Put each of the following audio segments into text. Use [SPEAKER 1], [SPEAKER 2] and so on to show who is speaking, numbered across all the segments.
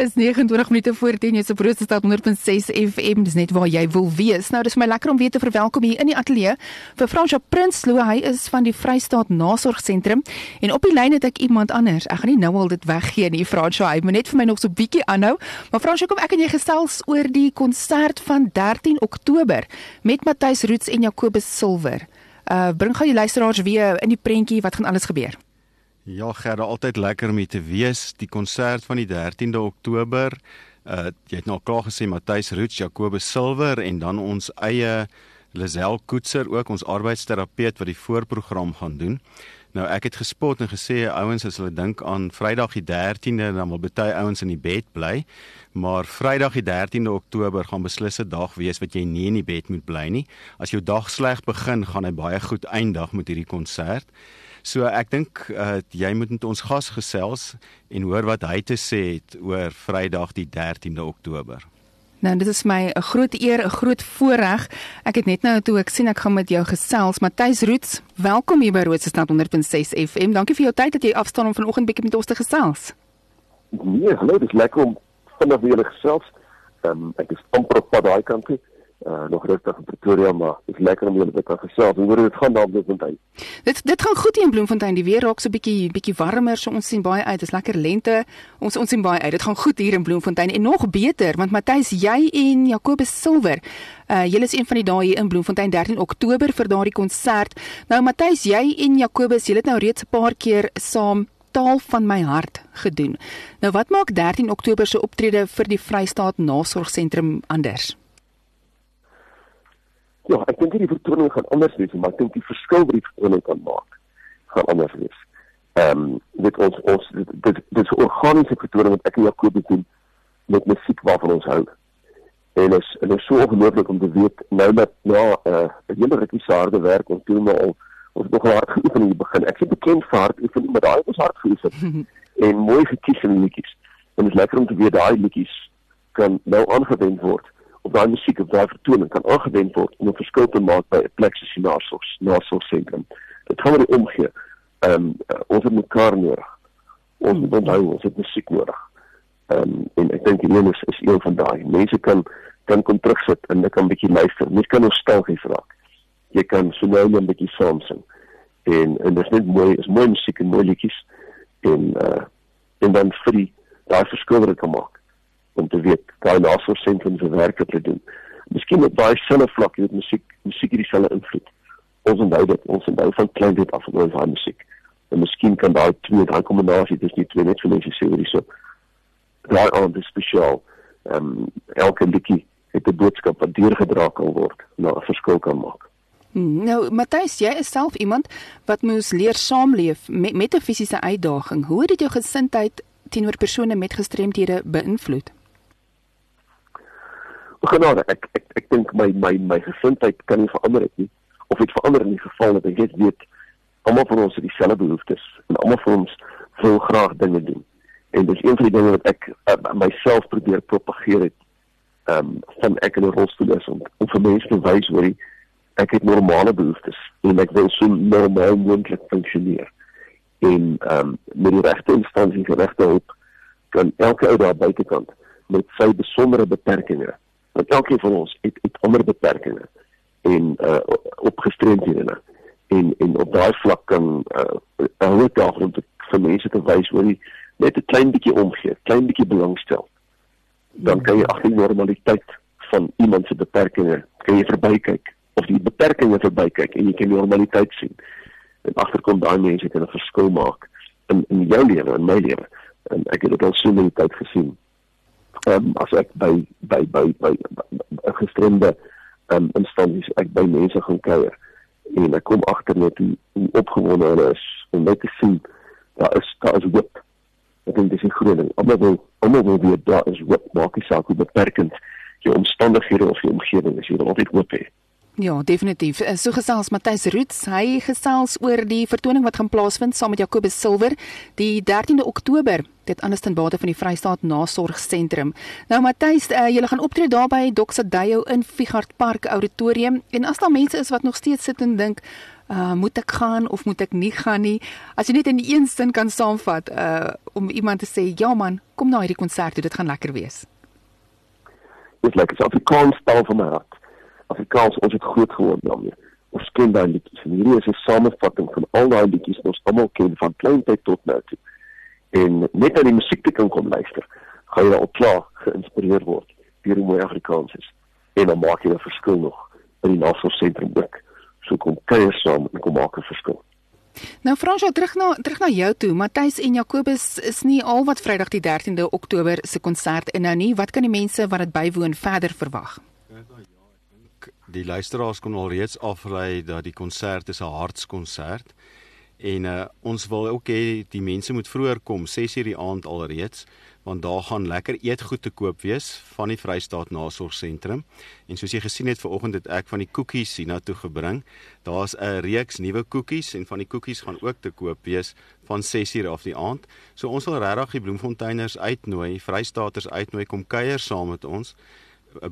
[SPEAKER 1] is 29 minute voor 10 jy se broodstad 100.6 FM dis net waar jy wil wees. Nou dis my lekker om weer te verwelkom hier in die ateljee vir Fransja Prinsloo. Hy is van die Vrystaat Nasorgsentrum en op die lyn het ek iemand anders. Ek gaan nie nou al dit weggee nie, Fransja. Hy moet net vir my nog so bietjie aanhou. Maar Fransja, kom ek en jy gesels oor die konsert van 13 Oktober met Matthys Roots en Jacobus Silver. Uh bring gou die luisteraars weer in die prentjie wat gaan alles gebeur.
[SPEAKER 2] Ja, Gerda, altyd lekker om hier te wees. Die konsert van die 13de Oktober. Uh jy het nou klaar gesê Matthys Roots, Jacobus Silver en dan ons eie Lisel Koetser ook ons arbeidsterapeut wat die voorprogram gaan doen. Nou ek het gespot en gesê ouens as hulle dink aan Vrydag die 13de dan wil baie ouens in die bed bly, maar Vrydag die 13de Oktober gaan beslis 'n dag wees wat jy nie in die bed moet bly nie. As jou dag sleg begin, gaan hy baie goed eindig met hierdie konsert. So ek dink uh, jy moet met ons gas gesels en hoor wat hy te sê het oor Vrydag die 13de Oktober.
[SPEAKER 1] Nou dit is my 'n groot eer, 'n groot voorreg. Ek het net nou toe ek sien ek gaan met jou gesels, Matthys Roots. Welkom hier by Roodstad 100.6 FM. Dankie vir jou tyd dat jy afstaan om vanoggend bietjie met ons te gesels.
[SPEAKER 3] Nee, hallo, dit is lekker om vinnig weer gesels. Ehm um, ek is amper op pad daai kant toe uh, nog rustig in Pretoria maar dit is lekker om julle te kan gesels hoe dit gaan daar in Bloemfontein.
[SPEAKER 1] Dit dit gaan goed hier in Bloemfontein. Die weer raak so bietjie bietjie warmer, so ons sien baie uit. Dit is lekker lente. Ons ons sien baie uit. Dit gaan goed hier in Bloemfontein en nog beter want Matthys, jy en Jacobus Silver, uh julle is een van die dae hier in Bloemfontein 13 Oktober vir daardie konsert. Nou Matthys, jy en Jacobus, julle het nou reeds 'n paar keer saam taal van my hart gedoen. Nou wat maak 13 Oktober se optrede vir die Vrystaat Nasorgsentrum anders?
[SPEAKER 3] Ja, ek dink die vertoning gaan anders wees, maar ek dink die verskil wat die vertoning kan maak gaan anders wees. Ehm um, dit ons ons dit dit, is organiese vertoning wat ek en Jakob doen met musiek waarvan ons hou. En is en is so ongelooflik om te weet nou dat na uh, 'n hele rukkie se harde werk ons doen maar al ons nog hard geoefen in die begin. Ek sê bekend vir hard oefen, maar daai was hard geoefen. en mooi gekies in liedjies. En dit is lekker om te weet daai liedjies kan nou aangewend word of daai musiek of daai vertoning kan aangewend word om 'n verskil te maak by 'n plek soos die Nasorgs Nasorgsentrum. Dit gaan oor die omgee. Ehm um, ons het mekaar nodig. Ons moet onthou ons het musiek nodig. Ehm um, en ek dink hierdie is is een van daai. Mense kan kan kom terugsit en net 'n bietjie luister. Mens kan nostalgies raak. Jy kan so nou 'n bietjie saam sing. En en dit is net mooi, is mooi musiek en mooi liedjies en uh en dan vir die daai verskil wat dit kan maak om te weet daai nasorgsentrum se werk wat hulle doen. Miskien op daai selfe vlak het musiek musiek hierdie selfe invloed. Ons onthou dit, ons onthou van klein dit af ons daai musiek. En miskien kan daai twee daai kombinasie dis nie twee net vir mense sê hoe dis so. Daai aand is spesiaal. Ehm um, elke liedjie het 'n boodskap wat deurgedra kan word na 'n verskil kan maak.
[SPEAKER 1] Hmm, nou, Matthys, jy is self iemand wat moes leer saamleef met met 'n fisiese uitdaging. Hoe het dit jou gesindheid teenoor persone met gestremthede beïnvloed?
[SPEAKER 3] Genade ek ek ek dink my my my gesindheid kan nie verander het nie of het verander in die geval dat ek net weet almal van ons het dieselfde behoeftes en almal van ons wil graag dinge doen. En dis een van die dinge wat ek uh, myself probeer propageer het ehm um, van ek in 'n rolstoel is om om vir mense te wys hoe ek het normale behoeftes en ek wil so normaal moontlik funksioneer. En ehm um, met die regte instansies regte hulp kan elke ou daar buitekant met sy besondere beperkings want elkeen van ons het het ander beperkings en uh opgestremdhede en en op daai vlak kan uh hou dit daar om te vir mense te wys hoe jy net 'n klein bietjie omgee, klein bietjie belangstel. Dan kan jy agter die normaliteit van iemand se beperkings kan jy verbykyk of die beperkings verbykyk en jy kan die normaliteit sien. En agterkom daai mense kan 'n verskil maak in in jou lewe en my lewe. En ek het dit al so baie tyd gesien um, as ek by by by by 'n gestremde um, instansies ek by mense gaan kuier en ek kom agter net hoe, hoe opgewonde hulle is om net te sien daar is daar is hoop. Ek dink dis 'n groot ding. Almal wil almal wil weet daar is hoop. Maak nie saak hoe beperkend jou omstandighede of jou omgewing is, jy wil altyd hoop hê.
[SPEAKER 1] Ja, definitief. Eh, so gesels Matthys Roots, hy gesels oor die vertoning wat gaan plaasvind saam met Jacobus Silver die 13de Oktober dit anders ten bate van die Vrystaat Nasorgsentrum. Nou Matthys, uh, julle gaan optree daar by Doxadeyo in Figart Park Auditorium en as daar mense is wat nog steeds sit en dink, uh, moet ek gaan of moet ek nie gaan nie? As jy net in een sin kan saamvat uh om iemand te sê, ja man, kom na hierdie konsert, dit gaan lekker wees.
[SPEAKER 3] Dit is lekker. So Afrikaans taal van my hart. Afrikaans ons het groot geword daarmee. Ons ken daai liedjies. En hierdie is 'n samevatting van al daai liedjies wat ons almal ken van kleintyd tot nou toe. En net aan die musiek te kan kom luister, gaan jy al klaar geïnspireer word deur hoe mooi Afrikaans is. En dan maak jy 'n verskil nog in die nasorgsentrum ook. So kom kuier saam en kom maak 'n verskil.
[SPEAKER 1] Nou Fransjo terug na terug na jou toe. Matthys en Jakobus is nie al wat Vrydag die 13de Oktober se konsert in nou nie. Wat kan die mense wat dit bywoon verder verwag?
[SPEAKER 2] Die luisteraars kon al reeds aflei dat die konsert is 'n hartskonsert en uh, ons wil ook hê die mense moet vroeër kom 6:00 die aand alreeds want daar gaan lekker eetgoed te koop wees van die Vrystaat Nasorgsentrum en soos jy gesien het vanoggend het ek van die koekies hiernatoe gebring. Daar's 'n reeks nuwe koekies en van die koekies gaan ook te koop wees van 6:00 af die aand. So ons wil regtig die bloemfonteiners uitnooi Vrystaaters uitnooi kom kuier saam met ons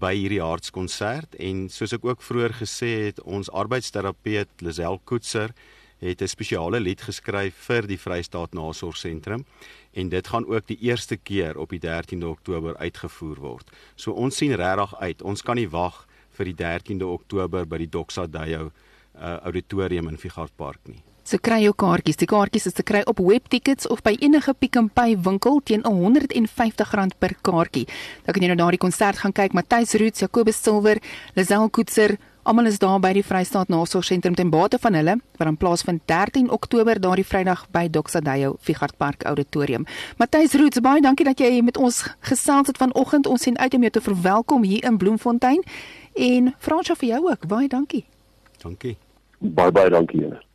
[SPEAKER 2] by hierdie hartskonsert en soos ek ook vroeër gesê het ons arbeidsterapeut Lisel Koetser het 'n spesiale lied geskryf vir die Vrystaat Nasorgsentrum en dit gaan ook die eerste keer op die 13de Oktober uitgevoer word. So ons sien regtig uit. Ons kan nie wag vir die 13de Oktober by die Doxa Dayo uh, auditorium in Figart Park nie.
[SPEAKER 1] So kry jou kaartjies. Die kaartjies is te kry op webtickets of by enige Pick n Pay winkel teen R150 per kaartjie. Dan kan jy nou na die konsert gaan kyk. Matthys Roots, Jacobus Silver, Lazel Koetser, almal is daar by die Vrystaat Nasorgsentrum ten bate van hulle wat dan plaasvind 13 Oktober daardie Vrydag by Doxadeyo Figart Park Auditorium. Matthys Roots, baie dankie dat jy met ons gesels het vanoggend. Ons sien uit om jou te verwelkom hier in Bloemfontein en Fransjo vir jou ook. Baie dankie.
[SPEAKER 2] Dankie.
[SPEAKER 3] Baie baie dankie julle.